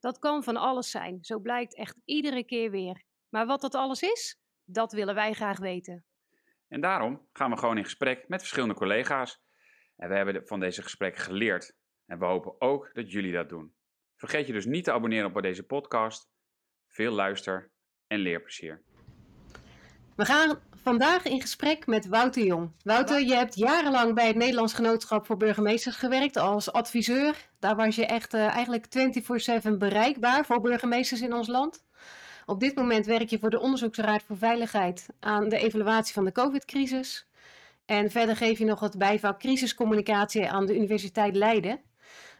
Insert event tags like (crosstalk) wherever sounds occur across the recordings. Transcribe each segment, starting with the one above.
Dat kan van alles zijn, zo blijkt echt iedere keer weer. Maar wat dat alles is, dat willen wij graag weten. En daarom gaan we gewoon in gesprek met verschillende collega's. En we hebben van deze gesprekken geleerd. En we hopen ook dat jullie dat doen. Vergeet je dus niet te abonneren op deze podcast. Veel luister en leerplezier. We gaan vandaag in gesprek met Wouter Jong. Wouter, je hebt jarenlang bij het Nederlands Genootschap voor Burgemeesters gewerkt als adviseur. Daar was je echt uh, eigenlijk 24/7 bereikbaar voor burgemeesters in ons land. Op dit moment werk je voor de Onderzoeksraad voor Veiligheid aan de evaluatie van de COVID-crisis. En verder geef je nog het bijvak crisiscommunicatie aan de Universiteit Leiden.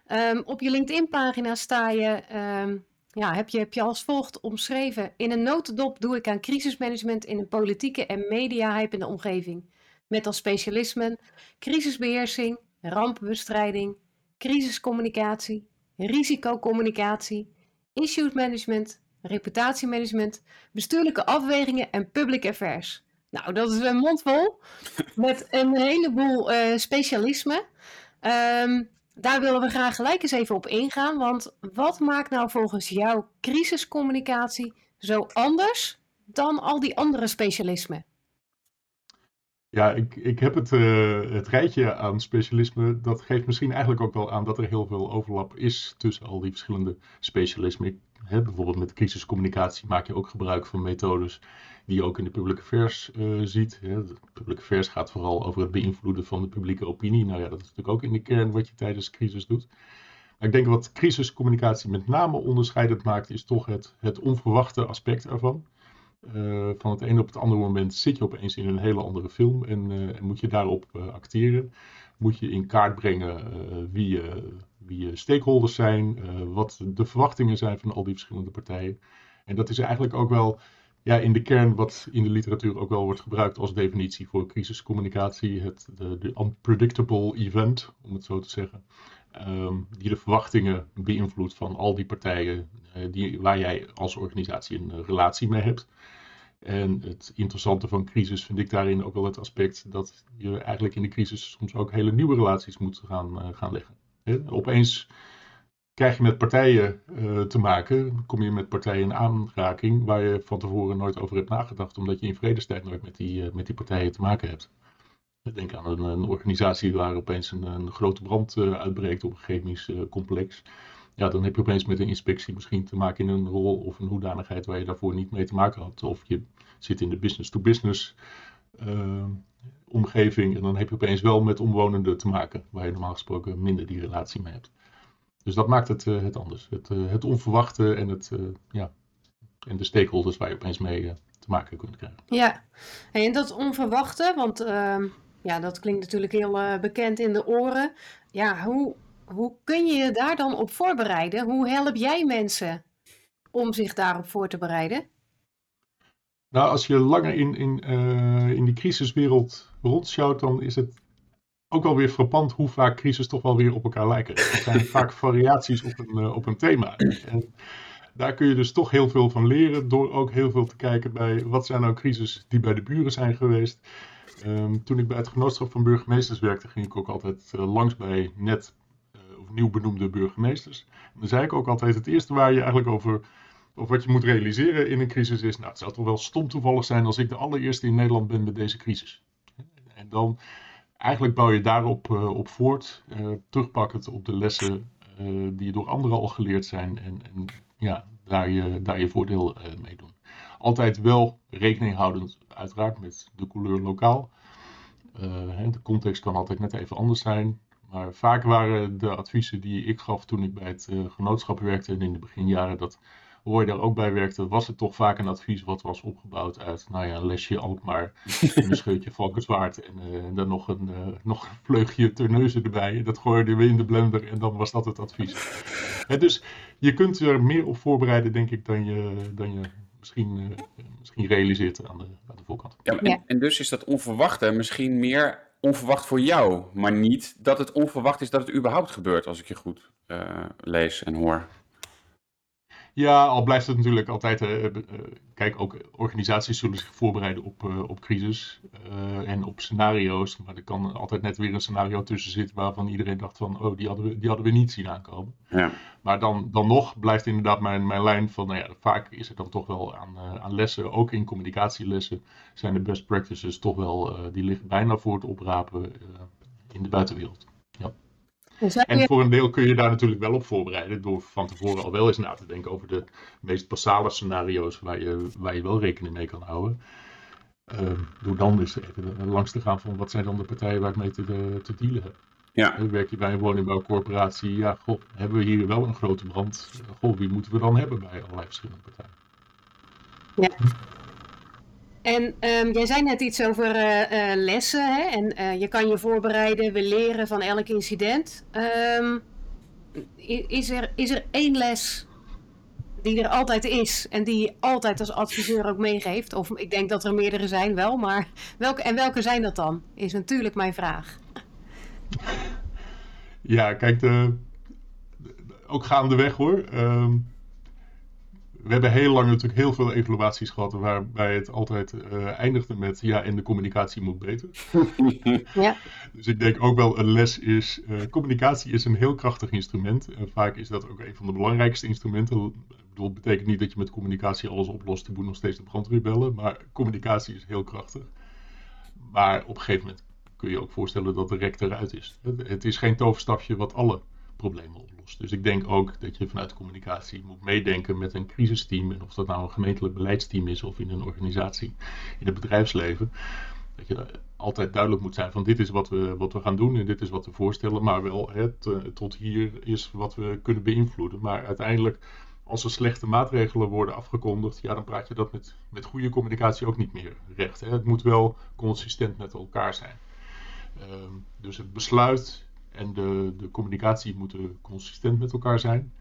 Um, op je LinkedIn-pagina sta je um, ja, heb, je, heb je als volgt omschreven. In een notendop doe ik aan crisismanagement in een politieke en media-hypende omgeving. Met als specialismen crisisbeheersing, rampenbestrijding, crisiscommunicatie, risicocommunicatie, issues management, reputatiemanagement, bestuurlijke afwegingen en public affairs. Nou, dat is een mondvol met een heleboel uh, specialismen. Um, daar willen we graag gelijk eens even op ingaan. Want wat maakt nou volgens jou crisiscommunicatie zo anders dan al die andere specialismen? Ja, ik, ik heb het, uh, het rijtje aan specialismen. Dat geeft misschien eigenlijk ook wel aan dat er heel veel overlap is tussen al die verschillende specialismen. hè, bijvoorbeeld met crisiscommunicatie maak je ook gebruik van methodes die je ook in de public affairs uh, ziet. De public affairs gaat vooral over het beïnvloeden van de publieke opinie. Nou ja, dat is natuurlijk ook in de kern wat je tijdens crisis doet. Maar ik denk wat crisiscommunicatie met name onderscheidend maakt, is toch het, het onverwachte aspect ervan. Uh, van het ene op het andere moment zit je opeens in een hele andere film en, en moet je daarop acteren. Moet je in kaart brengen wie, wie je stakeholders zijn, wat de verwachtingen zijn van al die verschillende partijen. En dat is eigenlijk ook wel ja, in de kern wat in de literatuur ook wel wordt gebruikt als definitie voor crisiscommunicatie, het de, de unpredictable event, om het zo te zeggen, um, die de verwachtingen beïnvloedt van al die partijen uh, die, waar jij als organisatie een uh, relatie mee hebt. En het interessante van crisis vind ik daarin ook wel het aspect dat je eigenlijk in de crisis soms ook hele nieuwe relaties moet gaan, uh, gaan leggen. Opeens krijg je met partijen uh, te maken, kom je met partijen in aanraking waar je van tevoren nooit over hebt nagedacht, omdat je in vredestijd nooit met die, uh, met die partijen te maken hebt. Denk aan een, een organisatie waar opeens een, een grote brand uh, uitbreekt op een chemisch complex. Ja, dan heb je opeens met een inspectie misschien te maken in een rol of een hoedanigheid waar je daarvoor niet mee te maken had. Of je zit in de business-to-business omgeving en dan heb je opeens wel met omwonenden te maken, waar je normaal gesproken minder die relatie mee hebt. Dus dat maakt het, uh, het anders. Het, uh, het onverwachte en, het, uh, ja, en de stakeholders waar je opeens mee te maken kunt krijgen. Ja, en dat onverwachte, want ehm, ja, dat klinkt natuurlijk heel bekend in de oren. Ja, hoe, hoe kun je je daar dan op voorbereiden? Hoe help jij mensen om zich daarop voor te bereiden? Nou, als je langer in, in, in die crisiswereld rondschouwt, dan is het ook wel weer frappant hoe vaak crisis toch wel weer op elkaar lijken. Er zijn (laughs) vaak variaties op een, uh, op een thema. En daar kun je dus toch heel veel van leren door ook heel veel te kijken bij wat zijn nou crisis die bij de buren zijn geweest. Um, toen ik bij het genootschap van burgemeesters werkte, ging ik ook altijd uh, langs bij net uh, of nieuw benoemde burgemeesters. En dan zei ik ook altijd: het eerste waar je eigenlijk over, of wat je moet realiseren in een crisis is, nou, het zou toch wel stom toevallig zijn als ik de allereerste in Nederland ben met deze crisis. En dan eigenlijk bouw je daarop uh, op voort, uh, terugpakkend op de lessen uh, die door anderen al geleerd zijn en, en ja, daar, je, daar je voordeel mee doen. Altijd wel rekening houdend, uiteraard, met de couleur lokaal. De context kan altijd net even anders zijn. Maar vaak waren de adviezen die ik gaf toen ik bij het genootschap werkte en in de beginjaren dat Roy daar ook bij werkte, was het toch vaak een advies wat was opgebouwd uit, nou ja, een lesje Alkmaar, een (laughs) scheutje Valkenswaard en, uh, en dan nog een, uh, nog een vleugje Terneuzen erbij. Dat gooiden we in de blender en dan was dat het advies. He, dus je kunt er meer op voorbereiden, denk ik, dan je, dan je misschien, misschien realiseert aan de, aan de voorkant. Ja, en, en dus is dat onverwachte misschien meer onverwacht voor jou, maar niet dat het onverwacht is dat het überhaupt gebeurt, als ik je goed lees en hoor. Ja, al blijft het natuurlijk altijd. Uh, kijk, ook organisaties zullen zich voorbereiden op, uh, op crisis en op scenario's. Maar er kan altijd net weer een scenario tussen zitten waarvan iedereen dacht van, oh, die hadden we, die hadden we niet zien aankomen. Ja. Maar dan, dan nog blijft inderdaad mijn, mijn lijn van, nou ja, vaak is het dan toch wel aan, aan lessen, ook in communicatielessen, zijn de best practices toch wel, die liggen bijna voor het oprapen in de buitenwereld. Ja. En voor een deel kun je daar natuurlijk wel op voorbereiden door van tevoren al wel eens na te denken over de meest basale scenario's waar je, waar je wel rekening mee kan houden. Uh, door dan eens even langs te gaan van wat zijn dan de partijen waar ik mee te, te dealen heb. Ja. Werk je bij een woningbouwcorporatie? Ja, goh, hebben we hier wel een grote brand? Goh, wie moeten we dan hebben bij allerlei verschillende partijen? Ja. En um, jij zei net iets over uh, uh, lessen. Hè? En uh, je kan je voorbereiden, we leren van elk incident. Um, is, er, is er één les die er altijd is en die je altijd als adviseur ook meegeeft? Of ik denk dat er meerdere zijn wel, maar (laughs) welke, en welke zijn dat dan? Is natuurlijk mijn vraag. Ja, kijk, de, de, ook gaandeweg hoor. Um, we hebben heel lang natuurlijk heel veel evaluaties gehad waarbij het altijd uh, eindigde met ja, en de communicatie moet beter. (laughs) ja. Dus ik denk ook wel een les is, uh, communicatie is een heel krachtig instrument. En vaak is dat ook een van de belangrijkste instrumenten. Ik bedoel, het betekent niet dat je met communicatie alles oplost. Je moet nog steeds de brandweer bellen, maar communicatie is heel krachtig. Maar op een gegeven moment kun je ook voorstellen dat de rek eruit is. Het is geen toverstafje wat alle problemen oplost. Dus ik denk ook dat je vanuit communicatie moet meedenken met een crisisteam. En of dat nou een gemeentelijk beleidsteam is of in een organisatie, in het bedrijfsleven. Dat je altijd duidelijk moet zijn van dit is wat we, wat we gaan doen en dit is wat we voorstellen. Maar wel het, tot hier is wat we kunnen beïnvloeden. Maar uiteindelijk, als er slechte maatregelen worden afgekondigd, ja, dan praat je dat met, met goede communicatie ook niet meer recht. Hè. Het moet wel consistent met elkaar zijn. Um, dus het besluit en de, de communicatie moeten consistent met elkaar zijn.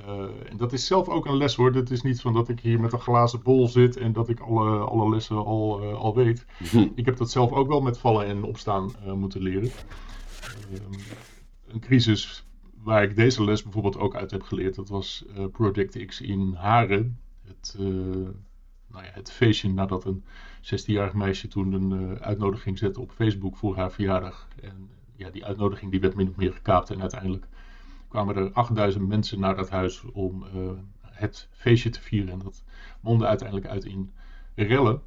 Uh, en dat is zelf ook een les hoor. Het is niet van dat ik hier met een glazen bol zit en dat ik alle, alle lessen al, uh, al weet. (laughs) Ik heb dat zelf ook wel met vallen en opstaan uh, moeten leren. Ehm, een crisis waar ik deze les bijvoorbeeld ook uit heb geleerd, dat was Project X in Haren. Het, nou ja, het feestje nadat een 16-jarig meisje toen een uitnodiging zette op Facebook voor haar verjaardag. En ja, die uitnodiging die werd min of meer gekaapt. En uiteindelijk kwamen er 8000 mensen naar dat huis om uh, het feestje te vieren. En dat mondde uiteindelijk uit in rellen.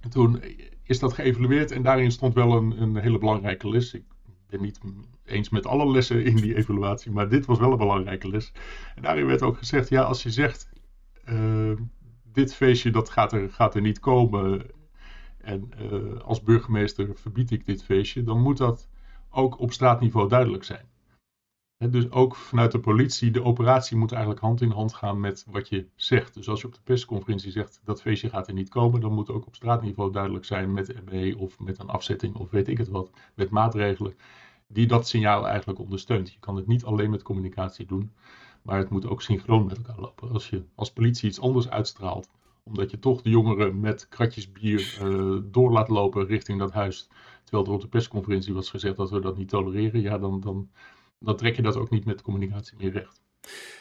En toen is dat geëvalueerd en daarin stond wel een, een hele belangrijke les. Ik ben niet eens met alle lessen in die evaluatie, maar dit was wel een belangrijke les. En daarin werd ook gezegd, ja, als je zegt, uh, dit feestje dat gaat er, gaat er niet komen en uh, als burgemeester verbied ik dit feestje, dan moet dat ook op straatniveau duidelijk zijn. dus ook vanuit de politie, de operatie moet eigenlijk hand in hand gaan met wat je zegt. Dus als je op de persconferentie zegt dat feestje gaat er niet komen, dan moet ook op straatniveau duidelijk zijn met MB of met een afzetting of weet ik het wat, met maatregelen die dat signaal eigenlijk ondersteunt. Je kan het niet alleen met communicatie doen, maar het moet ook synchroon met elkaar lopen. Als je als politie iets anders uitstraalt, omdat je toch de jongeren met kratjes bier uh, door laat lopen richting dat huis, terwijl er op de persconferentie was gezegd dat we dat niet tolereren, ja, dan, dan, dan trek je dat ook niet met communicatie meer recht.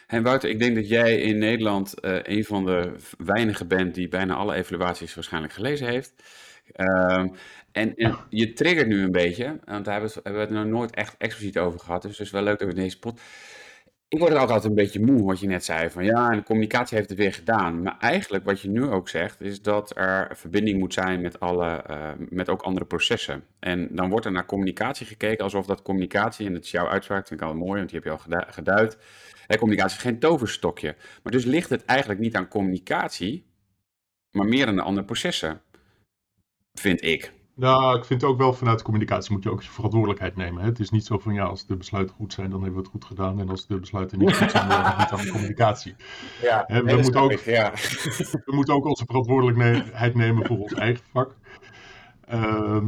En Wouter, ik denk dat jij in Nederland uh, een van de weinigen bent die bijna alle evaluaties waarschijnlijk gelezen heeft. Uh, en, je triggert nu een beetje, want daar hebben we, het nog nooit echt expliciet over gehad. Dus het is wel leuk dat we deze pot ik word er ook altijd een beetje moe, wat je net zei. Van ja, en de communicatie heeft het weer gedaan. Maar eigenlijk wat je nu ook zegt, is dat er verbinding moet zijn met, alle, uh, met ook andere processen. En dan wordt er naar communicatie gekeken alsof dat communicatie, en dat is jouw uitspraak, vind ik al mooi, want die heb je al geduid. Hè, communicatie is geen toverstokje. Maar dus ligt het eigenlijk niet aan communicatie, maar meer aan de andere processen. Vind ik. Nou, ik vind ook wel vanuit de communicatie moet je ook je verantwoordelijkheid nemen. Hè? Het is niet zo van ja, als de besluiten goed zijn, dan hebben we het goed gedaan. En als de besluiten niet goed zijn, dan hebben we het niet aan de communicatie. Ja, Hè, we, moeten ook, ja. we moeten ook onze verantwoordelijkheid nemen voor ons eigen vak. Uh,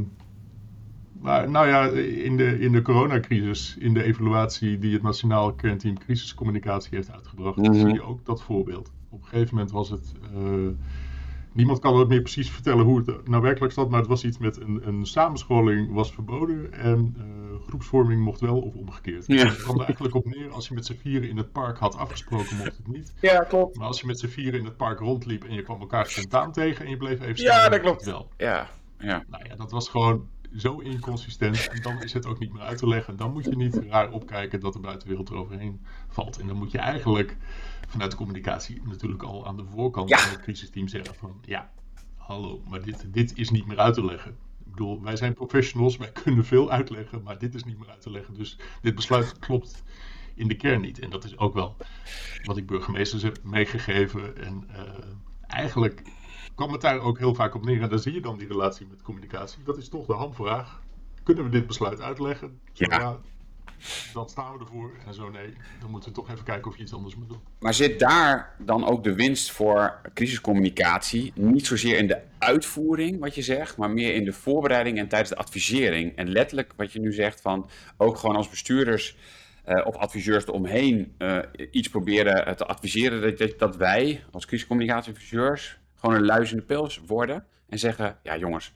maar nou ja, in de, in de coronacrisis, in de evaluatie die het Nationaal Kernteam Crisiscommunicatie heeft uitgebracht, mm -hmm. zie je ook dat voorbeeld. Op Op een gegeven moment was het. Uh, niemand kan het meer precies vertellen hoe het nou werkelijk zat, maar het was iets met een, een samenscholing was verboden en uh, groepsvorming mocht wel of omgekeerd. Ja. Dus het kwam er eigenlijk op neer, als je met z'n vieren in het park had afgesproken, mocht het niet. Ja, klopt. Maar als je met z'n vieren in het park rondliep en je kwam elkaar spontaan tegen en je bleef even staan, ja, dat klopt. wel. Ja, ja. Nou ja, dat was gewoon zo inconsistent. En dan is het ook niet meer uit te leggen. Dan moet je niet raar opkijken dat de buitenwereld eroverheen valt. En dan moet je eigenlijk vanuit de communicatie natuurlijk al aan de voorkant van het crisisteam zeggen van ja, hallo, maar dit, dit is niet meer uit te leggen. Ik bedoel, wij zijn professionals, wij kunnen veel uitleggen, maar dit is niet meer uit te leggen. Dus dit besluit klopt in de kern niet. En dat is ook wel wat ik burgemeesters heb meegegeven. En uh, eigenlijk kwam het daar ook heel vaak op neer. En dan zie je dan die relatie met communicatie. Dat is toch de hamvraag. Kunnen we dit besluit uitleggen? Zo, ja. Dan staan we ervoor. En zo nee, dan moeten we toch even kijken of je iets anders moet doen. Maar zit daar dan ook de winst voor crisiscommunicatie? Niet zozeer in de uitvoering, wat je zegt, maar meer in de voorbereiding en tijdens de advisering. En letterlijk wat je nu zegt van ook gewoon als bestuurders uh, of adviseurs eromheen uh, iets proberen te adviseren. Dat, dat wij als crisiscommunicatieadviseurs gewoon een luizende pils worden en zeggen: Ja, jongens,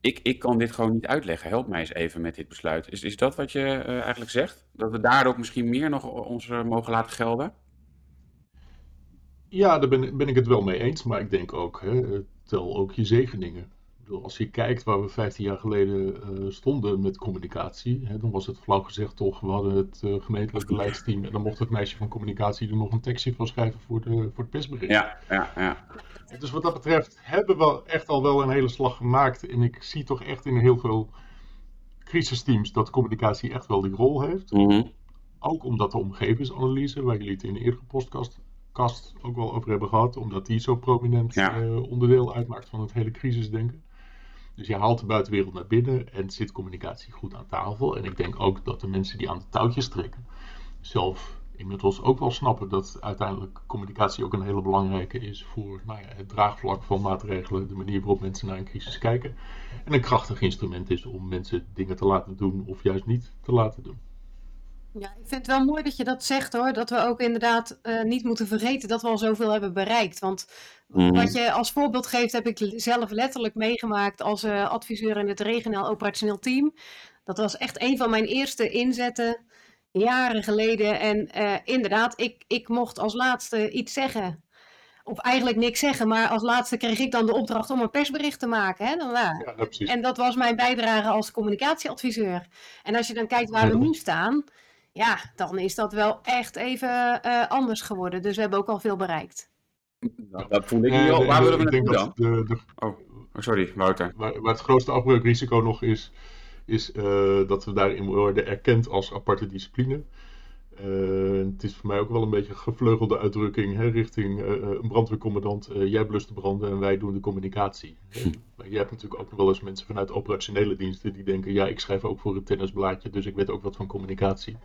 ik, ik kan dit gewoon niet uitleggen. Help mij eens even met dit besluit. Is, is dat wat je uh, eigenlijk zegt? Dat we daar ook misschien meer nog ons uh, mogen laten gelden? Ja, daar ben, ben ik het wel mee eens. Maar ik denk ook, hè, tel ook je zegeningen als je kijkt waar we 15 jaar geleden uh, stonden met communicatie, hè, dan was het flauw gezegd toch, we hadden het uh, gemeentelijk beleidsteam en dan mocht het meisje van communicatie er nog een tekstje van schrijven voor, de, voor het persbericht. Ja, ja, ja. Dus wat dat betreft hebben we echt al wel een hele slag gemaakt en ik zie toch echt in heel veel crisisteams dat communicatie echt wel die rol heeft. Mm -hmm. Ook omdat de omgevingsanalyse, waar jullie het in de eerdere podcast kast ook wel over hebben gehad, omdat die zo prominent ja. uh, onderdeel uitmaakt van het hele crisisdenken. Dus je haalt de buitenwereld naar binnen en zit communicatie goed aan tafel. En ik denk ook dat de mensen die aan de touwtjes trekken, zelf inmiddels ook wel snappen dat uiteindelijk communicatie ook een hele belangrijke is voor nou ja, het draagvlak van maatregelen, de manier waarop mensen naar een crisis kijken. En een krachtig instrument is om mensen dingen te laten doen of juist niet te laten doen. Ja, ik vind het wel mooi dat je dat zegt hoor. Dat we ook inderdaad uh, niet moeten vergeten dat we al zoveel hebben bereikt. Want mm. wat je als voorbeeld geeft, heb ik zelf letterlijk meegemaakt als uh, adviseur in het regionaal operationeel team. Dat was echt een van mijn eerste inzetten, jaren geleden. En uh, inderdaad, ik, ik mocht als laatste iets zeggen. Of eigenlijk niks zeggen, maar als laatste kreeg ik dan de opdracht om een persbericht te maken. Hè? Dan, ja. En dat was mijn bijdrage als communicatieadviseur. En als je dan kijkt waar we nu staan ja, dan is dat wel echt even uh, anders geworden. Dus we hebben ook al veel bereikt. Nou, dat voel ik niet al. Waar willen we naartoe dan? De, de, oh, sorry, Wouter. Waar, waar, het grootste afbreukrisico nog is, is uh, dat we daarin worden erkend als aparte discipline. Uh, het is voor mij ook wel een beetje een gevleugelde uitdrukking hè, richting uh, een brandweercommandant. Uh, jij blust de branden en wij doen de communicatie. (laughs) Hm. Maar je hebt natuurlijk ook nog wel eens mensen vanuit operationele diensten die denken: ja, ik schrijf ook voor het tennisblaadje, dus ik weet ook wat van communicatie.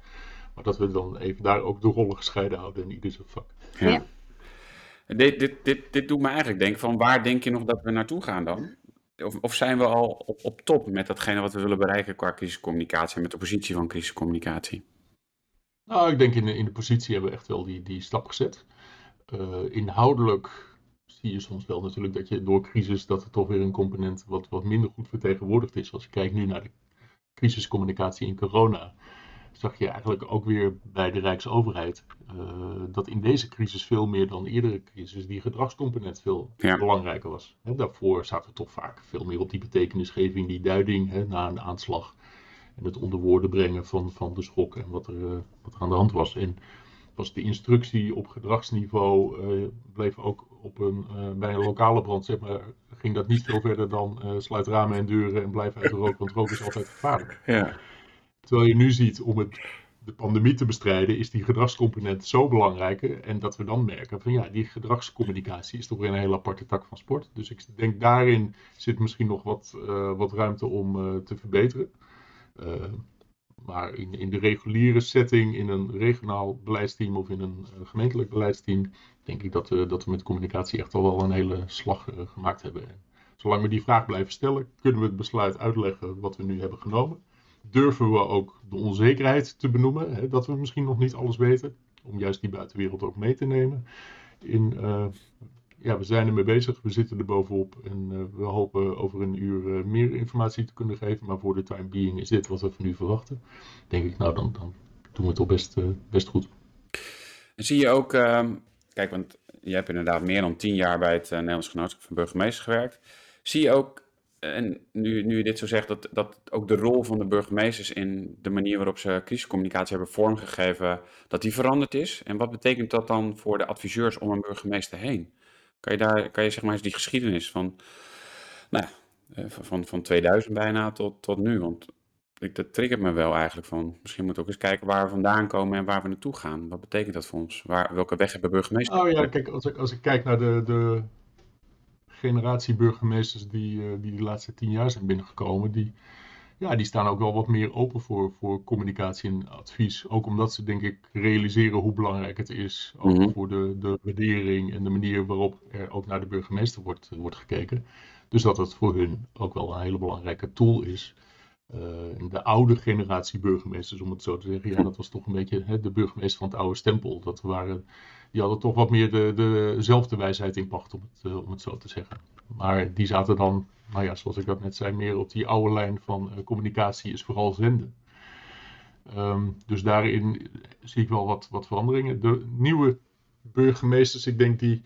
Maar dat we dan even daar ook de rollen gescheiden houden in ieder zijn vak. Ja. ja. Dit, dit, dit, dit doet me eigenlijk denken: van waar denk je nog dat we naartoe gaan dan? Of, of zijn we al op, op top met datgene wat we willen bereiken qua crisiscommunicatie en met de positie van crisiscommunicatie? Nou, ik denk in de, in de positie hebben we echt wel die, die stap gezet. Uh, inhoudelijk zie je soms wel natuurlijk dat je door crisis dat er toch weer een component wat, wat minder goed vertegenwoordigd is. Als je kijkt nu naar de crisiscommunicatie in corona, zag je eigenlijk ook weer bij de Rijksoverheid uh, dat in deze crisis veel meer dan eerdere crisis die gedragscomponent veel ja. belangrijker was. He, daarvoor zaten we toch vaak veel meer op die betekenisgeving, die duiding he, na een aanslag en het onder woorden brengen van, van de schok en wat er, uh, wat er aan de hand was. En was de instructie op gedragsniveau uh, bleef ook op een, uh, bij een lokale brand, zeg maar, ging dat niet veel verder dan sluit ramen en deuren en blijf uit de rook, want rook is altijd gevaarlijk. Ja. Terwijl je nu ziet, om het, de pandemie te bestrijden, is die gedragscomponent zo belangrijk. En dat we dan merken van ja, die gedragscommunicatie is toch weer een hele aparte tak van sport. Dus ik denk daarin zit misschien nog wat, wat ruimte om te verbeteren. Uh, maar in, in, de reguliere setting, in een regionaal beleidsteam of in een uh, gemeentelijk beleidsteam, denk ik dat, dat we met communicatie echt al wel een hele slag gemaakt hebben. En zolang we die vraag blijven stellen, kunnen we het besluit uitleggen wat we nu hebben genomen. Durven we ook de onzekerheid te benoemen, hè, dat we misschien nog niet alles weten, om juist die buitenwereld ook mee te nemen. in, ja, we zijn ermee bezig, we zitten er bovenop en we hopen over een uur meer informatie te kunnen geven. Maar voor de time being is dit wat we van nu verwachten. Denk ik, nou dan, dan doen we het toch best, best goed. En zie je ook, ehm, kijk, want je hebt inderdaad meer dan tien jaar bij het Nederlands Genootschap van Burgemeesters gewerkt. Zie je ook en nu, nu je dit zo zegt, dat, dat ook de rol van de burgemeesters in de manier waarop ze crisiscommunicatie hebben vormgegeven, dat die veranderd is. En wat betekent dat dan voor de adviseurs om een burgemeester heen? Kan je daar, kan je zeg maar eens die geschiedenis van, nou, eh, van, van 2000 bijna tot, tot nu? Want ik, dat triggert me wel eigenlijk van, misschien moeten we ook eens kijken waar we vandaan komen en waar we naartoe gaan. Wat betekent dat voor ons? Waar, welke weg hebben burgemeesters? Oh ja, kijk, als ik, als ik kijk naar de, de generatie burgemeesters die, uh, die de laatste tien jaar zijn binnengekomen, die, ja, die staan ook wel wat meer open voor, voor communicatie en advies. Ook omdat ze, denk ik, realiseren hoe belangrijk het is. Ook mhm. voor de, de waardering en de manier waarop er ook naar de burgemeester wordt, wordt gekeken. Dus dat het voor hun ook wel een hele belangrijke tool is. Uh, de oude generatie burgemeesters, om het zo te zeggen, ja, dat was toch een beetje hè, de burgemeester van het oude stempel. Dat waren die hadden toch wat meer de, dezelfde wijsheid in pacht, om het, eh, om het zo te zeggen. Maar die zaten dan, nou ja, zoals ik dat net zei, meer op die oude lijn van uh, communicatie is vooral zenden. Um, dus daarin zie ik wel wat, wat veranderingen. De nieuwe burgemeesters, ik denk die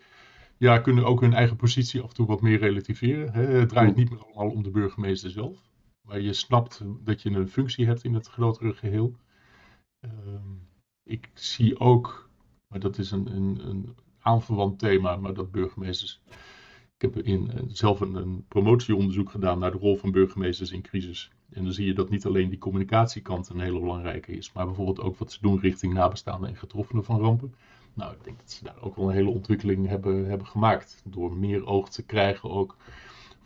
ja, kunnen ook hun eigen positie af en toe wat meer relativeren. Hè. Het draait niet meer allemaal om de burgemeester zelf. Maar je snapt dat je een functie hebt in het grotere geheel. Um, ik zie ook maar dat is een, een, een aanverwant thema, maar dat burgemeesters. Ik heb in, eh, zelf een, een, promotieonderzoek gedaan naar de rol van burgemeesters in crisis. En dan zie je dat niet alleen die communicatiekant een hele belangrijke is, maar bijvoorbeeld ook wat ze doen richting nabestaanden en getroffenen van rampen. Nou, ik denk dat ze daar ook wel een hele ontwikkeling hebben, hebben gemaakt. Door meer oog te krijgen ook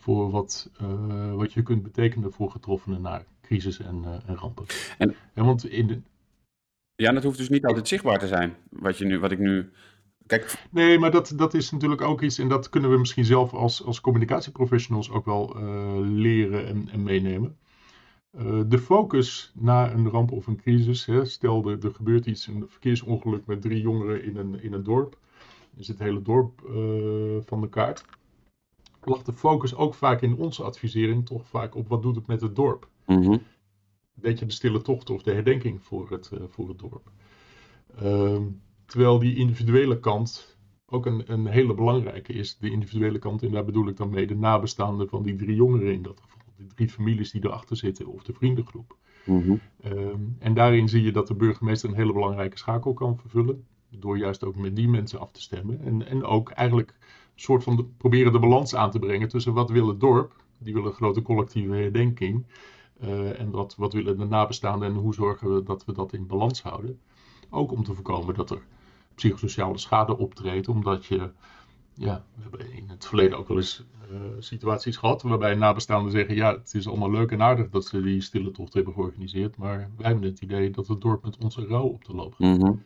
voor wat, uh, wat je kunt betekenen voor getroffenen na crisis en, uh, en rampen. En, en want in de, ja, dat hoeft dus niet altijd zichtbaar te zijn. Wat, je nu, wat ik nu. Kijk. Nee, maar dat, dat is natuurlijk ook iets. En dat kunnen we misschien zelf als, als communicatieprofessionals ook wel uh, leren en, en meenemen. De focus na een ramp of een crisis. Hè, stel, er, er gebeurt iets, een verkeersongeluk met drie jongeren in een, in een dorp. Is het hele dorp van de kaart. Lag de focus ook vaak in onze advisering toch vaak op wat doet het met het dorp. Mm beetje de stille tocht of de herdenking voor het, uh, voor het dorp. Uh, terwijl die individuele kant ook een, een hele belangrijke is. De individuele kant, en daar bedoel ik dan mee de nabestaanden van die drie jongeren in dat geval. De drie families die erachter zitten of de vriendengroep. Mm en daarin zie je dat de burgemeester een hele belangrijke schakel kan vervullen. Door juist ook met die mensen af te stemmen. En, en ook eigenlijk soort van de, proberen de balans aan te brengen tussen wat wil het dorp. Die willen een grote collectieve herdenking. Uh, en wat, wat willen de nabestaanden en hoe zorgen we dat we dat in balans houden. Ook om te voorkomen dat er psychosociale schade optreedt, omdat je, ja, we hebben in het verleden ook wel eens uh, situaties gehad waarbij nabestaanden zeggen, ja, het is allemaal leuk en aardig dat ze die stille tocht hebben georganiseerd, maar wij hebben het idee dat het dorp met onze rouw op de loop gaat. Mm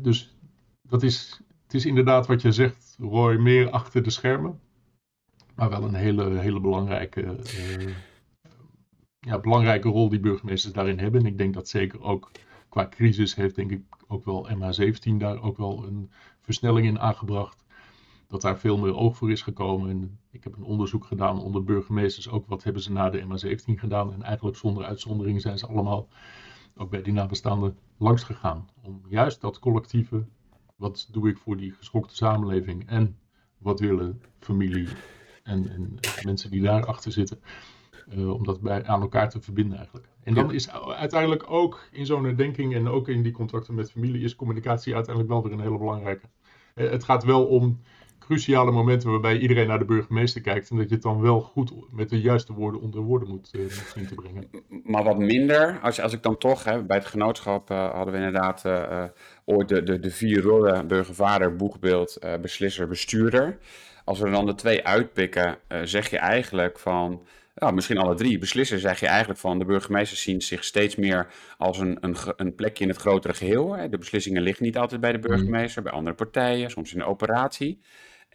dus dat is, is inderdaad wat je zegt, Roy, meer achter de schermen, maar wel een hele, hele belangrijke... Uh, ja, belangrijke rol die burgemeesters daarin hebben. En ik denk dat zeker ook qua crisis heeft denk ik ook wel MH17 daar ook wel een versnelling in aangebracht. Dat daar veel meer oog voor is gekomen. En ik heb een onderzoek gedaan onder burgemeesters ook wat hebben ze na de MH17 gedaan. En eigenlijk zonder uitzondering zijn ze allemaal ook bij die nabestaanden langs gegaan. Om juist dat collectieve, wat doe ik voor die geschokte samenleving en wat willen familie en, en mensen die daarachter zitten, uh, om dat bij, aan elkaar te verbinden eigenlijk. En dan is uiteindelijk ook in zo'n herdenking en ook in die contracten met familie is communicatie uiteindelijk wel weer een hele belangrijke. Uh, het gaat wel om cruciale momenten waarbij iedereen naar de burgemeester kijkt en dat je het dan wel goed met de juiste woorden onder woorden moet, uh, zien te brengen. Maar wat minder, als, als ik dan toch, hè, bij het genootschap hadden we inderdaad ooit de, de, de vier rollen, burgervader, boegbeeld, beslisser, bestuurder. Als we er dan de twee uitpikken, zeg je eigenlijk van ja, misschien alle drie beslissen, zeg je eigenlijk van de burgemeester zien zich steeds meer als een, een, een plekje in het grotere geheel. Hè. De beslissingen liggen niet altijd bij de mm. burgemeester, bij andere partijen, soms in de operatie.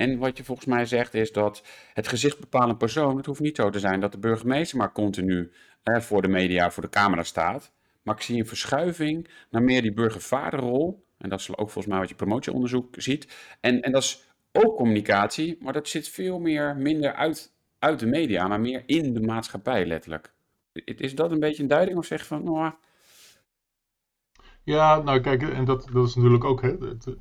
En wat je volgens mij zegt is dat het gezicht bepalende persoon, het hoeft niet zo te zijn dat de burgemeester maar continu voor de media, voor de camera staat. Maar ik zie een verschuiving naar meer die burgervaderrol En dat is ook volgens mij wat je promotieonderzoek ziet. En, en dat is ook communicatie, maar dat zit veel meer minder uit, uit de media, maar meer in de maatschappij letterlijk. Is dat een beetje een duiding of zeg van, nou, ja, nou kijk, en dat, dat is natuurlijk ook, hè,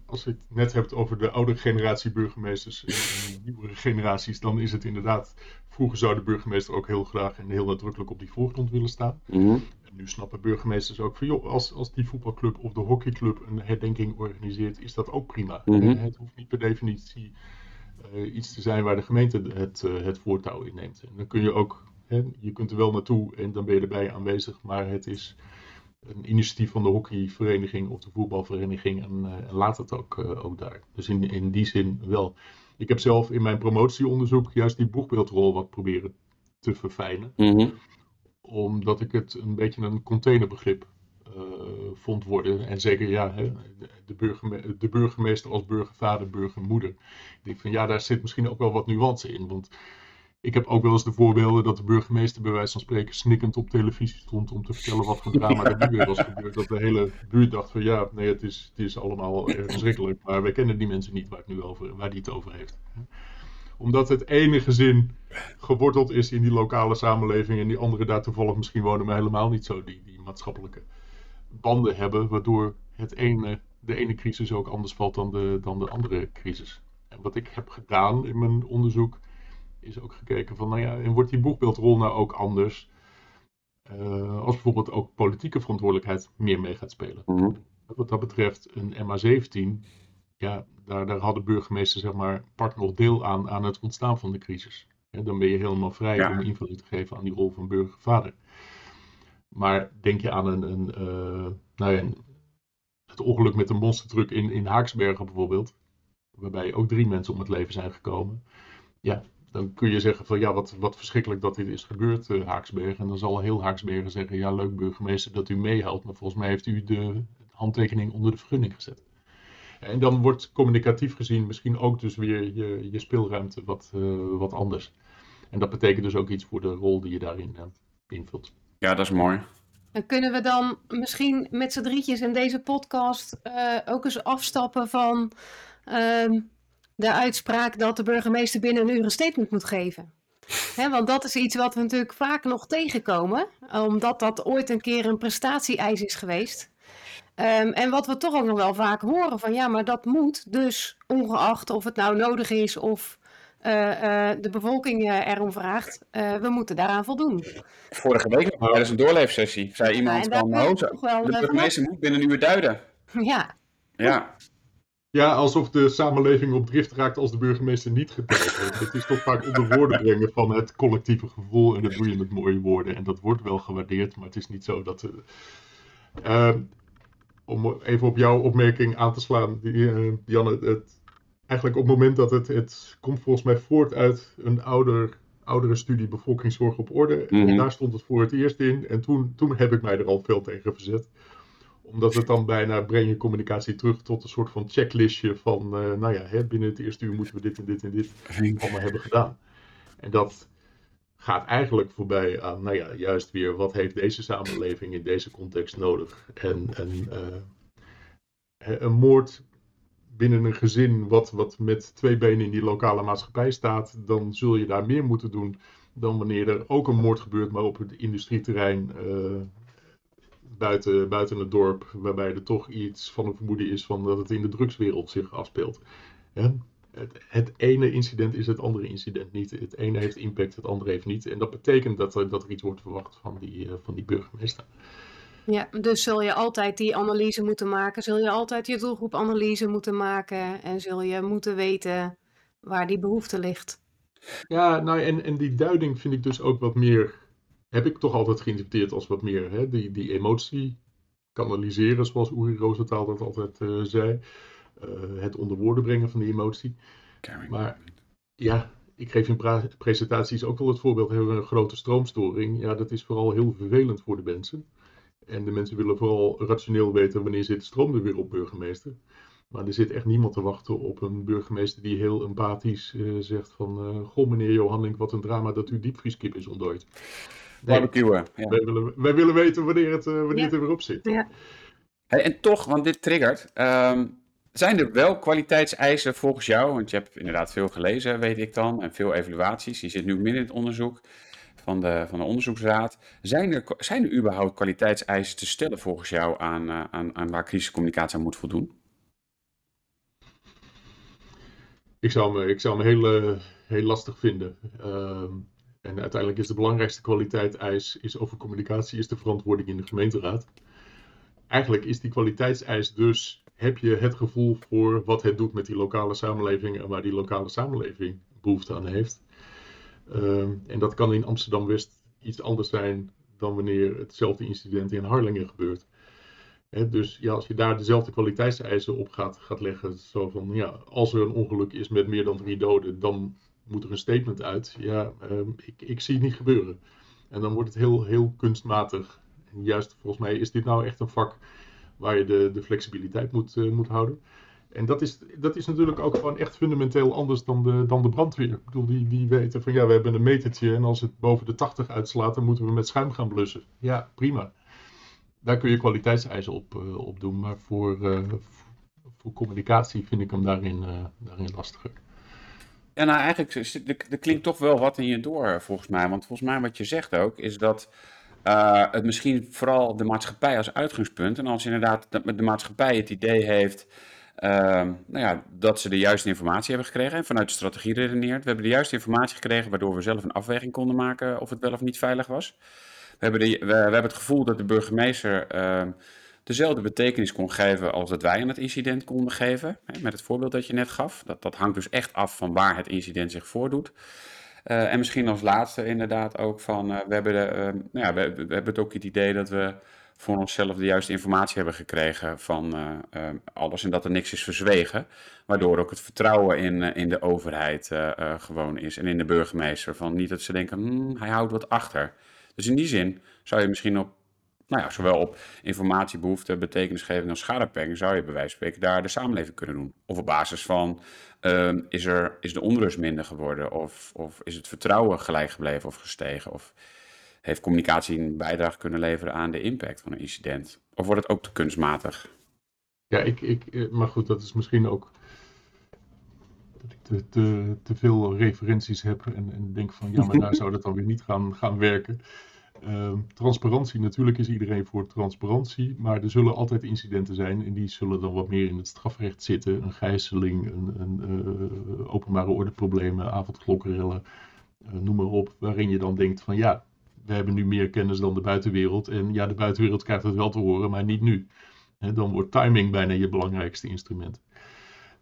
als je het net hebt over de oudere generatie burgemeesters en, en nieuwere generaties, dan is het inderdaad, vroeger zou de burgemeester ook heel graag en heel nadrukkelijk op die voorgrond willen staan. Mhm. En nu snappen burgemeesters ook van, joh, als, als die voetbalclub of de hockeyclub een herdenking organiseert, is dat ook prima. Mhm. Het hoeft niet per definitie uh, iets te zijn waar de gemeente het, uh, het voortouw in neemt. En dan kun je ook, hè, je kunt er wel naartoe en dan ben je erbij aanwezig, maar het is een initiatief van de hockeyvereniging of de voetbalvereniging en, uh, en laat het ook, uh, ook daar. Dus in, in die zin wel. Ik heb zelf in mijn promotieonderzoek juist die boegbeeldrol wat proberen te verfijnen. Mm -hmm. Omdat ik het een beetje een containerbegrip uh, vond worden. En zeker ja, hè, de, burgerme de burgemeester als burgervader, burgermoeder. Ik denk van ja, daar zit misschien ook wel wat nuance in. Want ik heb ook wel eens de voorbeelden dat de burgemeester bij wijze van spreken snikkend op televisie stond om te vertellen wat voor drama er nu weer was gebeurd. Dat de hele buurt dacht van ja, nee, het is, het is allemaal verschrikkelijk, maar wij kennen die mensen niet waar, het nu over, waar die het over heeft. Omdat het ene gezin geworteld is in die lokale samenleving en die andere daar toevallig misschien wonen, maar helemaal niet zo die, die maatschappelijke banden hebben, waardoor het ene, de ene crisis ook anders valt dan de, dan de andere crisis. En wat ik heb gedaan in mijn onderzoek is ook gekeken van, nou ja, en wordt die boegbeeldrol nou ook anders? Uh, als bijvoorbeeld ook politieke verantwoordelijkheid meer mee gaat spelen. Mm -hmm. Wat dat betreft, een MA17, ja, daar, daar had de burgemeester zeg maar part nog deel aan, aan het ontstaan van de crisis. Dan ben je helemaal vrij Ja. om invulling te geven aan die rol van burgervader. Maar denk je aan een, een, uh, nou ja, het ongeluk met de monstertruck in, in Haaksbergen bijvoorbeeld, waarbij ook drie mensen om het leven zijn gekomen. Ja, dan kun je zeggen van ja, wat, wat verschrikkelijk dat dit is gebeurd, uh, Haaksbergen. En dan zal heel Haaksbergen zeggen, ja leuk burgemeester dat u meehelpt, maar volgens mij heeft u de handtekening onder de vergunning gezet. En dan wordt communicatief gezien misschien ook dus weer je, je speelruimte wat, uh, wat anders. En dat betekent dus ook iets voor de rol die je daarin uh, invult. Ja, dat is mooi. En kunnen we dan misschien met z'n drietjes in deze podcast uh, ook eens afstappen van uh, de uitspraak dat de burgemeester binnen een uur een statement moet geven? He, want dat is iets wat we natuurlijk vaak nog tegenkomen, omdat dat ooit een keer een prestatie-eis is geweest. Um, en wat we toch ook nog wel vaak horen van ja, maar dat moet dus ongeacht of het nou nodig is of uh, uh, de bevolking uh, erom vraagt, we moeten daaraan voldoen. Vorige week nog tijdens een doorleefsessie zei iemand ja, van, oh, de burgemeester moet binnen een uur duiden. Ja. Ja. Ja, alsof de samenleving op drift raakt als de burgemeester niet geteld wordt. Het is toch vaak onder woorden brengen van het collectieve gevoel en dat doe je met mooie woorden. En dat wordt wel gewaardeerd, maar het is niet zo dat... Uh, om even op jouw opmerking aan te slaan, die, uh, Janne, het, eigenlijk op het moment dat het, het komt volgens mij voort uit een ouder, oudere studie bevolkingszorg op orde. Mhm. En daar stond het voor het eerst in en toen, toen heb ik mij er al veel tegen verzet omdat het dan bijna breng je communicatie terug tot een soort van checklistje van, uh, nou ja, hè, binnen het eerste uur moeten we dit en dit en dit allemaal hebben gedaan. En dat gaat eigenlijk voorbij aan, nou ja, juist weer wat heeft deze samenleving in deze context nodig. En, en uh, een moord binnen een gezin wat, wat met twee benen in die lokale maatschappij staat, dan zul je daar meer moeten doen dan wanneer er ook een moord gebeurt, maar op het industrieterrein uh, buiten, buiten het dorp, waarbij er toch iets van een vermoeden is van dat het in de drugswereld zich afspeelt. Ja? Het, het, ene incident is het andere incident niet. Het ene heeft impact, het andere heeft niet. En dat betekent dat er, dat er iets wordt verwacht van die, uh, van die burgemeester. Ja, dus zul je altijd die analyse moeten maken, zul je altijd je doelgroepanalyse moeten maken en zul je moeten weten waar die behoefte ligt. Ja, nou en, en die duiding vind ik dus ook wat meer heb ik toch altijd geïnterpreteerd als wat meer hè, die, die emotie kanaliseren, zoals Uri Rosenthal dat altijd uh, zei. Uh, het onder woorden brengen van die emotie. Maar ja, ik geef in presentaties ook wel het voorbeeld, hebben we een grote stroomstoring. Ja, dat is vooral heel vervelend voor de mensen. En de mensen willen vooral rationeel weten wanneer zit de stroom er weer op burgemeester. Maar er zit echt niemand te wachten op een burgemeester die heel empathisch uh, zegt van... goh meneer Johannink, wat een drama dat uw diepvrieskip is ontdooid. Barbecuen. Ja. Wij, willen, wij willen weten wanneer het, uh, wanneer ja. het er weer op zit. Ja. Hey, en toch, want dit triggert. ehm, zijn er wel kwaliteitseisen volgens jou? Want je hebt inderdaad veel gelezen, weet ik dan, en veel evaluaties. Je zit nu midden in het onderzoek van de, van de onderzoeksraad. Zijn er, zijn er überhaupt kwaliteitseisen te stellen volgens jou aan, eh, aan, aan waar crisiscommunicatie aan moet voldoen? Ik zou me, ik zou me heel, eh, heel lastig vinden. Ehm, en uiteindelijk is de belangrijkste kwaliteitseis is over communicatie is de verantwoording in de gemeenteraad. Eigenlijk is die kwaliteitseis dus, heb je het gevoel voor wat het doet met die lokale samenleving en waar die lokale samenleving behoefte aan heeft. Ehm, en dat kan in Amsterdam-West iets anders zijn dan wanneer hetzelfde incident in Harlingen gebeurt. Dus ja, als je daar dezelfde kwaliteitseisen op gaat, gaat leggen, zo van ja, als er een ongeluk is met meer dan drie doden, dan moet er een statement uit. Ja, ehm, ik, ik zie het niet gebeuren. En dan wordt het heel, heel kunstmatig. En juist volgens mij is dit nou echt een vak waar je de, de flexibiliteit moet, eh, moet houden. En dat is, dat is natuurlijk ook gewoon echt fundamenteel anders dan de, dan de brandweer. Ik bedoel, die, die weten van ja, we hebben een metertje en als het boven de 80 uitslaat, dan moeten we met schuim gaan blussen. Ja, prima. Daar kun je kwaliteitseisen op, eh, op doen, maar voor, eh, voor communicatie vind ik hem daarin, daarin lastiger. Ja, nou eigenlijk, er, klinkt toch wel wat in je door, volgens mij. Want volgens mij wat je zegt ook, is dat eh, het misschien vooral de maatschappij als uitgangspunt. En als inderdaad de, de maatschappij het idee heeft ehm, nou ja, dat ze de juiste informatie hebben gekregen. En vanuit de strategie redeneert. We hebben de juiste informatie gekregen, waardoor we zelf een afweging konden maken of het wel of niet veilig was. We hebben, de, we hebben het gevoel dat de burgemeester ehm, dezelfde betekenis kon geven als dat wij aan het incident konden geven. Met het voorbeeld dat je net gaf. Dat, dat hangt dus echt af van waar het incident zich voordoet. Eh, en misschien als laatste inderdaad ook van, eh, we, hebben de, eh, nou ja, we, we hebben het ook het idee dat we voor onszelf de juiste informatie hebben gekregen van eh, eh, alles en dat er niks is verzwegen. Waardoor ook het vertrouwen in, in de overheid gewoon is en in de burgemeester. Van niet dat ze denken, "Hmm, hij houdt wat achter. Dus in die zin zou je misschien op, nou ja, zowel op informatiebehoefte, betekenisgeving als schadebeperking, zou je bij wijze van spreken daar de samenleving kunnen doen. Of op basis van, ehm, is, er, is de onrust minder geworden? Of, of is het vertrouwen gelijk gebleven of gestegen? Of heeft communicatie een bijdrage kunnen leveren aan de impact van een incident? Of wordt het ook te kunstmatig? Ja, ik, ik, eh, maar goed, dat is misschien ook dat ik te, te, te veel referenties heb en, en denk van ja, maar daar (laughs) zou dat dan weer niet gaan, gaan werken. Ehm, transparantie, natuurlijk is iedereen voor transparantie, maar er zullen altijd incidenten zijn en die zullen dan wat meer in het strafrecht zitten. Een gijzeling, een, een eh, openbare ordeproblemen, avondklokkerellen, eh, noem maar op, waarin je dan denkt van ja, we hebben nu meer kennis dan de buitenwereld en ja, de buitenwereld krijgt het wel te horen, maar niet nu. Dan wordt timing bijna je belangrijkste instrument.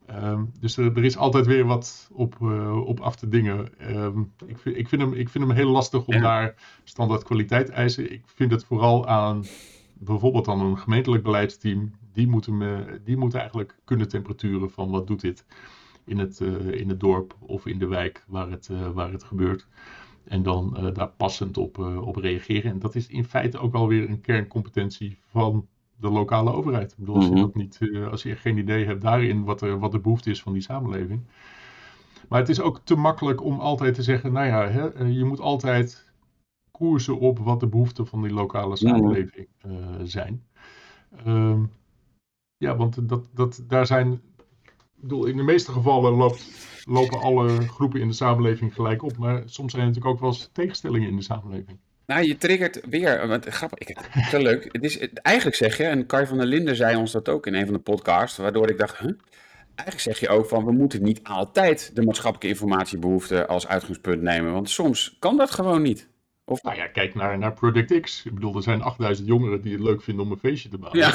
Ehm, dus er, er is altijd weer wat op, eh, op af te dingen. Ehm, ik, vind, ik, vind hem, ik vind hem heel lastig om Ja. daar standaard kwaliteit eisen. Ik vind het vooral aan bijvoorbeeld dan een gemeentelijk beleidsteam. Die moeten, die moeten eigenlijk kunnen temperaturen van wat doet dit in het, eh, in het dorp of in de wijk waar het, eh, waar het gebeurt. En dan daar passend op, op reageren. En dat is in feite ook alweer een kerncompetentie van de lokale overheid. Ik bedoel, als je, Mhm. dat niet, eh, als je geen idee hebt daarin wat, er, wat de behoefte is van die samenleving. Maar het is ook te makkelijk om altijd te zeggen, nou ja, hè, eh, je moet altijd koersen op wat de behoeften van die lokale samenleving eh, zijn. Ehm, ja, want dat, dat, daar zijn, ik bedoel, in de meeste gevallen loopt, lopen alle groepen in de samenleving gelijk op. Maar soms zijn er natuurlijk ook wel eens tegenstellingen in de samenleving. Nou, je triggert weer, want grappig, ik, zo leuk. Het is, het- eigenlijk zeg je, en Kai van der Linden zei ons dat ook in een van de podcasts, waardoor ik dacht, huh? Eigenlijk zeg je ook van, we moeten niet altijd de maatschappelijke informatiebehoefte als uitgangspunt nemen, want soms kan dat gewoon niet. Of, Nou ja, kijk naar, naar Project X. Ik bedoel, er zijn 8000 jongeren die het leuk vinden om een feestje te bouwen. ja.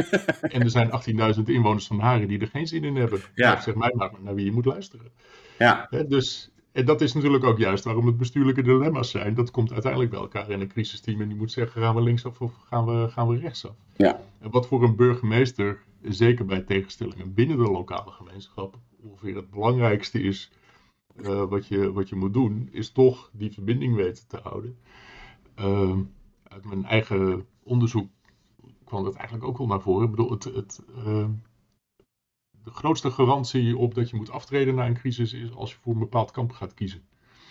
(laughs) En er zijn 18.000 inwoners van Haren die er geen zin in hebben. Ja. Nou, zeg mij maar naar wie je moet luisteren. ja, dus, en dat is natuurlijk ook juist waarom het bestuurlijke dilemma's zijn. Dat komt uiteindelijk bij elkaar in een crisisteam en die moet zeggen, gaan we linksaf of gaan we, gaan we rechtsaf? ja. En wat voor een burgemeester, zeker bij tegenstellingen binnen de lokale gemeenschap, ongeveer het belangrijkste is eh, wat, je, wat je moet doen, is toch die verbinding weten te houden. Ehm, uit mijn eigen onderzoek kwam dat eigenlijk ook wel naar voren. Ik bedoel, het, het, ehm, de grootste garantie op dat je moet aftreden na een crisis is als je voor een bepaald kamp gaat kiezen.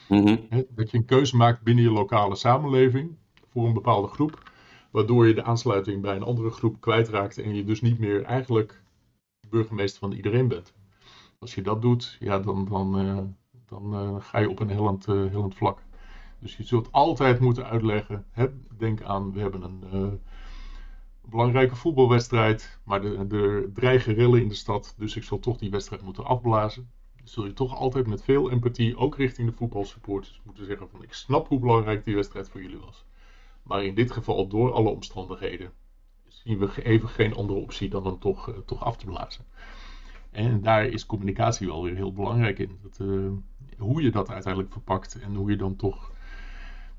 Mhm. Dat je een keuze maakt binnen je lokale samenleving voor een bepaalde groep. waardoor je de aansluiting bij een andere groep kwijtraakt en je dus niet meer eigenlijk burgemeester van iedereen bent. Als je dat doet, ja, dan, dan, eh, dan uh, ga je op een hellend, uh, hellend vlak. Dus je zult altijd moeten uitleggen. Hè, denk aan, we hebben een belangrijke voetbalwedstrijd, maar er dreigen rillen in de stad, dus ik zal toch die wedstrijd moeten afblazen. Zul je toch altijd met veel empathie, ook richting de voetbalsupporters, moeten zeggen van ik snap hoe belangrijk die wedstrijd voor jullie was. Maar in dit geval, door alle omstandigheden, zien we even geen andere optie dan hem toch, uh, toch af te blazen. En daar is communicatie wel weer heel belangrijk in. Dat, uh, hoe je dat uiteindelijk verpakt en hoe je dan toch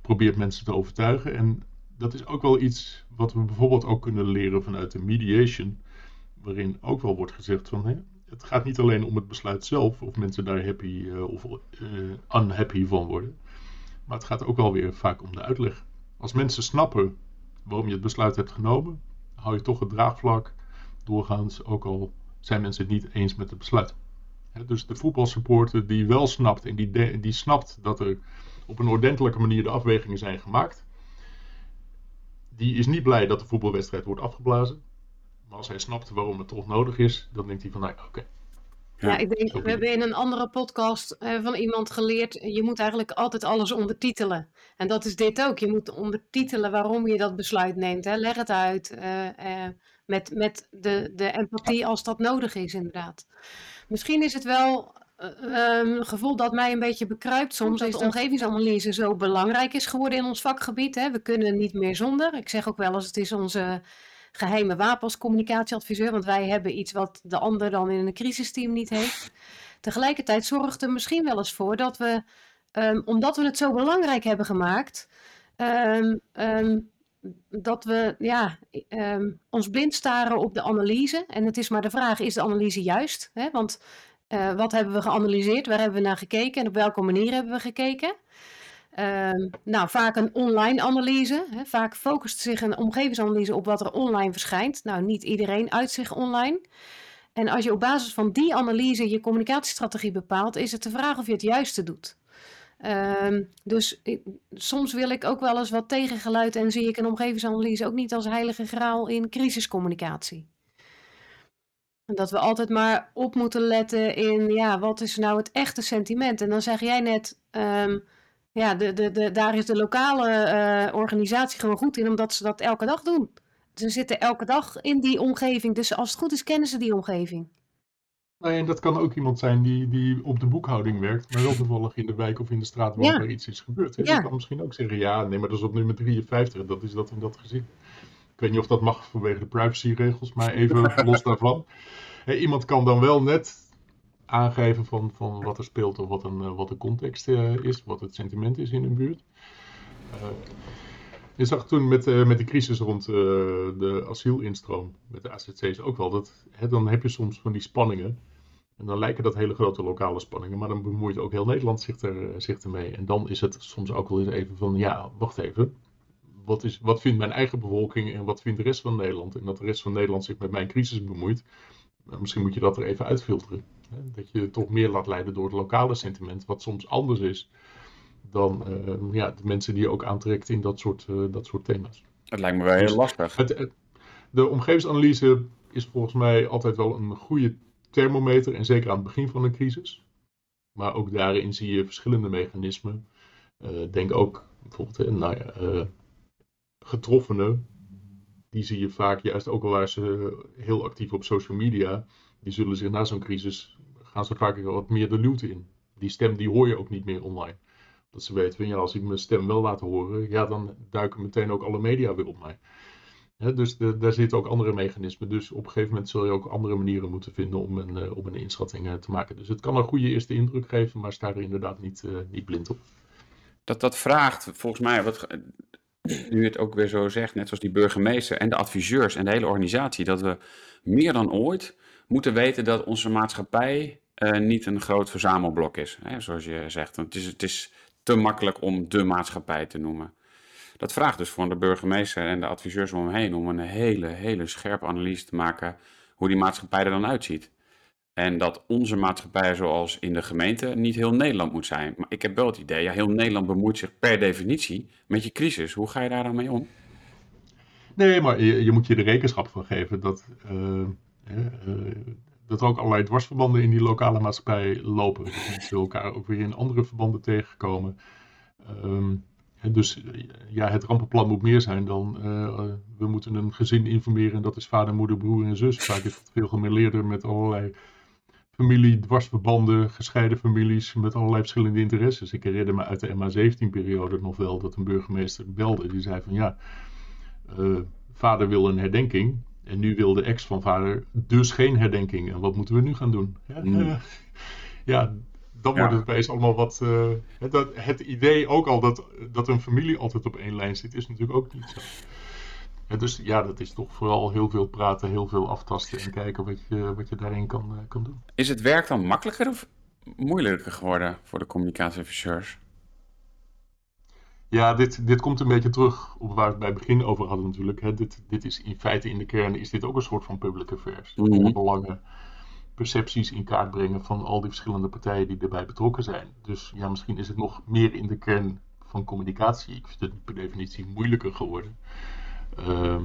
probeert mensen te overtuigen. En dat is ook wel iets wat we bijvoorbeeld ook kunnen leren vanuit de mediation, waarin ook wel wordt gezegd van hè, het gaat niet alleen om het besluit zelf, of mensen daar happy uh, of unhappy van worden, maar het gaat ook wel weer vaak om de uitleg. Als mensen snappen waarom je het besluit hebt genomen, hou je toch het draagvlak doorgaans, ook al zijn mensen het niet eens met het besluit. dus de voetbalsupporter die wel snapt en die, die snapt dat er op een ordentelijke manier de afwegingen zijn gemaakt, die is niet blij dat de voetbalwedstrijd wordt afgeblazen. Maar als hij snapt waarom het toch nodig is, dan denkt hij van, nou oké. Ja, ik denk, we hebben in een andere podcast eh, van iemand geleerd, je moet eigenlijk altijd alles ondertitelen. En dat is dit ook. Je moet ondertitelen waarom je dat besluit neemt. Hè. Leg het uit uh, uh, met, met de, de empathie als dat nodig is, inderdaad. Misschien is het wel um, een gevoel dat mij een beetje bekruipt soms, dat de omgevingsanalyse zo belangrijk is geworden in ons vakgebied. Hè. We kunnen niet meer zonder. Ik zeg ook wel eens, het is onze geheime wapen als communicatieadviseur, want wij hebben iets wat de ander dan in een crisisteam niet heeft. Tegelijkertijd zorgt er misschien wel eens voor dat we, um, omdat we het zo belangrijk hebben gemaakt, um, um, dat we ja, ons blind staren op de analyse. En het is maar de vraag, is de analyse juist? Hè? Want uh, wat hebben we geanalyseerd? Waar hebben we naar gekeken? En op welke manier hebben we gekeken? Uh, nou, vaak een online analyse. Hè. Vaak focust zich een omgevingsanalyse op wat er online verschijnt. Nou, niet iedereen uit zich online. En als je op basis van die analyse je communicatiestrategie bepaalt, is het de vraag of je het juiste doet. Um, dus soms wil ik ook wel eens wat tegengeluid en zie ik een omgevingsanalyse ook niet als heilige graal in crisiscommunicatie. Dat we altijd maar op moeten letten in, ja, wat is nou het echte sentiment? En dan zeg jij net, um, ja, de, de, de, daar is de lokale uh, organisatie gewoon goed in, omdat ze dat elke dag doen. Ze zitten elke dag in die omgeving, dus als het goed is, kennen ze die omgeving. Nee, en dat kan ook iemand zijn die, die op de boekhouding werkt, maar wel toevallig in de wijk of in de straat waar ja. er iets is gebeurd. Ja. Die kan misschien ook zeggen, ja, nee, maar dat is op nummer 53, dat is dat in dat gezin. Weet niet of dat mag vanwege de privacyregels, maar even (laughs) los daarvan. Iemand kan dan wel net aangeven van, van wat er speelt of wat een, wat de context uh, is, wat het sentiment is in een buurt. Uh, je zag toen met, met de crisis rond de asielinstroom, met de AZC's ook wel, dat, hè, dan heb je soms van die spanningen. En dan lijken dat hele grote lokale spanningen, maar dan bemoeit ook heel Nederland zich, er, zich ermee. En dan is het soms ook wel eens even van, ja, wacht even. Wat, is, wat vindt mijn eigen bevolking en wat vindt de rest van Nederland? En dat de rest van Nederland zich met mijn crisis bemoeit. Nou, misschien moet je dat er even uitfilteren. Hè? Dat je toch meer laat leiden door het lokale sentiment, wat soms anders is dan uh, ja, de mensen die je ook aantrekt in dat soort, uh, dat soort thema's. Het lijkt me wel heel dus lastig. Het, de omgevingsanalyse is volgens mij altijd wel een goede thermometer, en zeker aan het begin van een crisis. Maar ook daarin zie je verschillende mechanismen. Uh, denk ook bijvoorbeeld, nou ja, getroffenen die zie je vaak juist ook al waar ze heel actief op social media. Die zullen zich na zo'n crisis gaan ze vaak wat meer de luwte in. Die stem die hoor je ook niet meer online. Dat ze weten, ja, als ik mijn stem wel laat horen, ja, dan duiken meteen ook alle media weer op mij. dus daar zitten ook andere mechanismen. Dus op een gegeven moment zul je ook andere manieren moeten vinden om een, uh, om een inschatting uh, te maken. Dus het kan een goede eerste indruk geven, maar sta er inderdaad niet, uh, niet blind op. Dat, dat vraagt volgens mij, wat, nu het ook weer zo zegt, net zoals die burgemeester en de adviseurs en de hele organisatie, dat we meer dan ooit moeten weten dat onze maatschappij uh, niet een groot verzamelblok is, hè, zoals je zegt. Want het is, het is te makkelijk om de maatschappij te noemen. Dat vraagt dus voor de burgemeester en de adviseurs om hem heen om een hele, hele scherpe analyse te maken hoe die maatschappij er dan uitziet. En dat onze maatschappij, zoals in de gemeente, niet heel Nederland moet zijn. Maar ik heb wel het idee, ja, heel Nederland bemoeit zich per definitie met je crisis. Hoe ga je daar dan mee om? Nee, maar je, moet je er rekenschap van geven dat, uh, uh, dat ook allerlei dwarsverbanden in die lokale maatschappij lopen. Dat mensen elkaar ook weer in andere verbanden tegenkomen. Um, dus ja, het rampenplan moet meer zijn dan uh, we moeten een gezin informeren en dat is vader, moeder, broer en zus. Vaak is het veel gemêleerder met allerlei familie, dwarsverbanden, gescheiden families met allerlei verschillende interesses. Ik herinner me uit de MA17-periode nog wel dat een burgemeester belde. Die zei van ja, uh, vader wil een herdenking en nu wil de ex van vader dus geen herdenking. En wat moeten we nu gaan doen? Ja, mm. ja dan wordt het opeens allemaal wat. Uh, dat, het idee ook al dat, dat een familie altijd op één lijn zit, is natuurlijk ook niet zo. Dus ja, dat is toch vooral heel veel praten, heel veel aftasten en kijken wat je, wat je daarin kan, uh, kan doen. Is het werk dan makkelijker of moeilijker geworden voor de communicatieadviseurs? Ja, dit, dit komt een beetje terug op waar we het bij het begin over hadden natuurlijk. Hè. Dit, dit is in feite in de kern is dit ook een soort van public affairs. Mm -hmm. belangen percepties in kaart brengen van al die verschillende partijen die erbij betrokken zijn. Dus ja, misschien is het nog meer in de kern van communicatie. Ik vind het per definitie moeilijker geworden. Uh,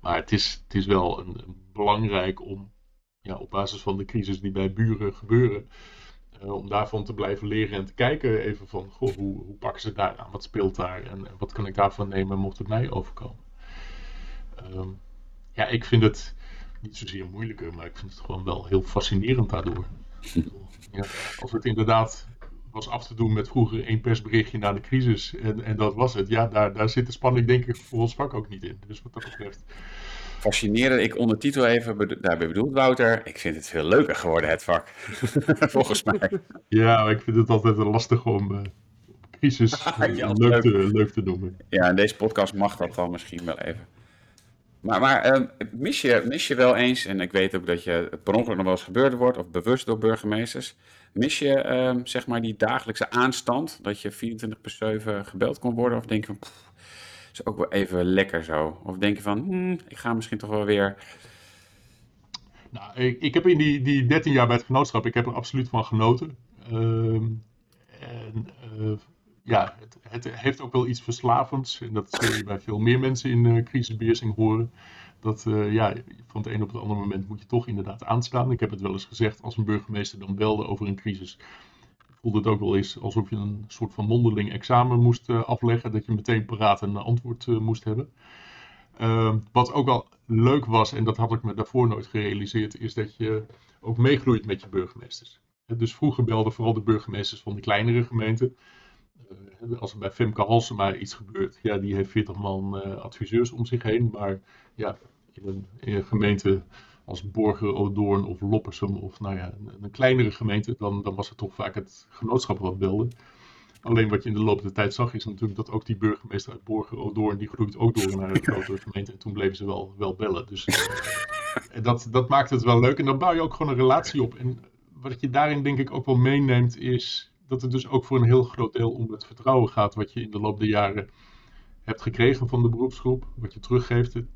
maar het is, het is wel een, een belangrijk om ja, op basis van de crisis die bij buren gebeuren, uh, om daarvan te blijven leren en te kijken even van, goh, hoe, hoe pakken ze daar aan? Wat speelt daar? En, en wat kan ik daarvan nemen mocht het mij overkomen? Uh, ja, ik vind het niet zozeer moeilijker, maar ik vind het gewoon wel heel fascinerend daardoor. (laughs) Ja, als het inderdaad was af te doen met vroeger één persberichtje na de crisis en, en dat was het, ja, daar, daar zit de spanning denk ik voor ons vak ook niet in. Dus wat dat betreft. Fascinerend, ik ondertitel even, daarbij bedoeld Wouter, ik vind het veel leuker geworden het vak, (laughs) volgens mij. Ja, ik vind het altijd lastig om uh, crisis (laughs) ja, leuk, te, leuk te noemen. Ja, in deze podcast mag dat dan misschien wel even. Maar, maar uh, mis, je, mis je wel eens, en ik weet ook dat je per ongeluk nog wel eens gebeurd wordt, of bewust door burgemeesters, mis je uh, zeg maar die dagelijkse aanstand, dat je 24 per 7 gebeld kon worden, of denk je van, pff, is ook wel even lekker zo? Of denk je van, hmm, ik ga misschien toch wel weer... Nou, ik, heb in die, die 13 jaar bij het genootschap, ik heb er absoluut van genoten. Uh, en uh, ja, het, het, heeft ook wel iets verslavends. En dat zul je bij veel meer mensen in uh, crisisbeheersing horen. Dat uh, ja, van het een op het andere moment moet je toch inderdaad aanstaan. Ik heb het wel eens gezegd, als een burgemeester dan belde over een crisis, voelde het ook wel eens alsof je een soort van mondeling examen moest uh, afleggen. Dat je meteen paraat een antwoord moest hebben. Ehm, wat ook wel leuk was, en dat had ik me daarvoor nooit gerealiseerd, is dat je ook meegroeit met je burgemeesters. Dus vroeger belden vooral de burgemeesters van de kleinere gemeenten. Uh, als er bij Femke Halsema iets gebeurt, ja, die heeft 40 man uh, adviseurs om zich heen. Maar ja, in een, in een gemeente als Borger, Odoorn of Loppersum of nou ja, een, een, kleinere gemeente, dan, dan was het toch vaak het genootschap wat belde. Alleen wat je in de loop der tijd zag, is natuurlijk dat ook die burgemeester uit Borger, Odoorn, die groeit ook door naar een grotere gemeente. En toen bleven ze wel, wel bellen. Dus uh, dat, dat maakt het wel leuk. En dan bouw je ook gewoon een relatie op. En wat je daarin denk ik ook wel meeneemt, is dat het dus ook voor een heel groot deel om het vertrouwen gaat wat je in de loop der jaren hebt gekregen van de beroepsgroep, wat je teruggeeft. Het,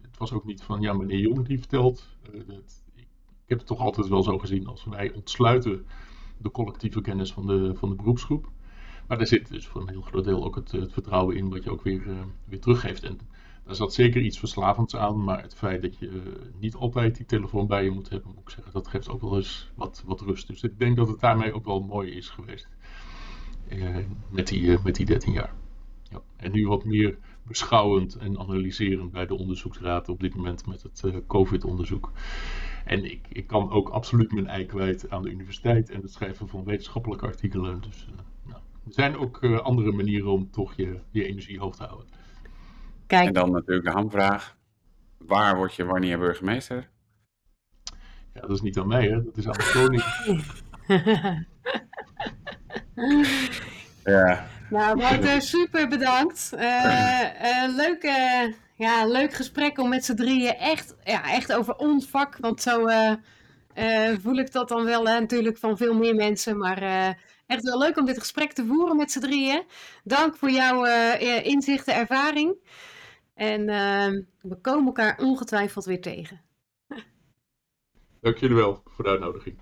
het was ook niet van, ja, meneer Jong die vertelt. Het, ik heb het toch altijd wel zo gezien als wij ontsluiten de collectieve kennis van de, van de beroepsgroep. Maar daar zit dus voor een heel groot deel ook het, het vertrouwen in wat je ook weer, uh, weer teruggeeft. En daar zat zeker iets verslavends aan, maar het feit dat je uh, niet altijd die telefoon bij je moet hebben, moet ik zeggen, dat geeft ook wel eens wat, wat rust. Dus ik denk dat het daarmee ook wel mooi is geweest. Uh, met, die, uh, met die 13 jaar. Ja. En nu wat meer beschouwend en analyserend bij de onderzoeksraad op dit moment met het COVID-onderzoek. En ik, ik kan ook absoluut mijn ei kwijt aan de universiteit en het schrijven van wetenschappelijke artikelen. Dus nou, er zijn ook andere manieren om toch je, je energie hoog te houden. Kijk. En dan natuurlijk de hamvraag. Waar word je wanneer burgemeester? Ja, dat is niet aan mij, hè? Dat is aan de koning. (laughs) ja. Nou, Wouter, super bedankt. Uh, uh, leuk, uh, ja, leuk gesprek om met z'n drieën echt, ja, echt over ons vak. Want zo voel ik dat dan wel natuurlijk van veel meer mensen. Maar echt wel leuk om dit gesprek te voeren met z'n drieën. Dank voor jouw inzicht en ervaring. En uh, we komen elkaar ongetwijfeld weer tegen. Dank jullie wel voor de uitnodiging.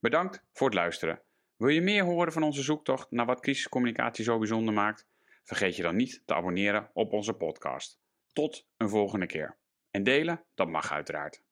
Bedankt voor het luisteren. Wil je meer horen van onze zoektocht naar wat crisiscommunicatie zo bijzonder maakt? Vergeet je dan niet te abonneren op onze podcast. Tot een volgende keer. En delen, dat mag uiteraard.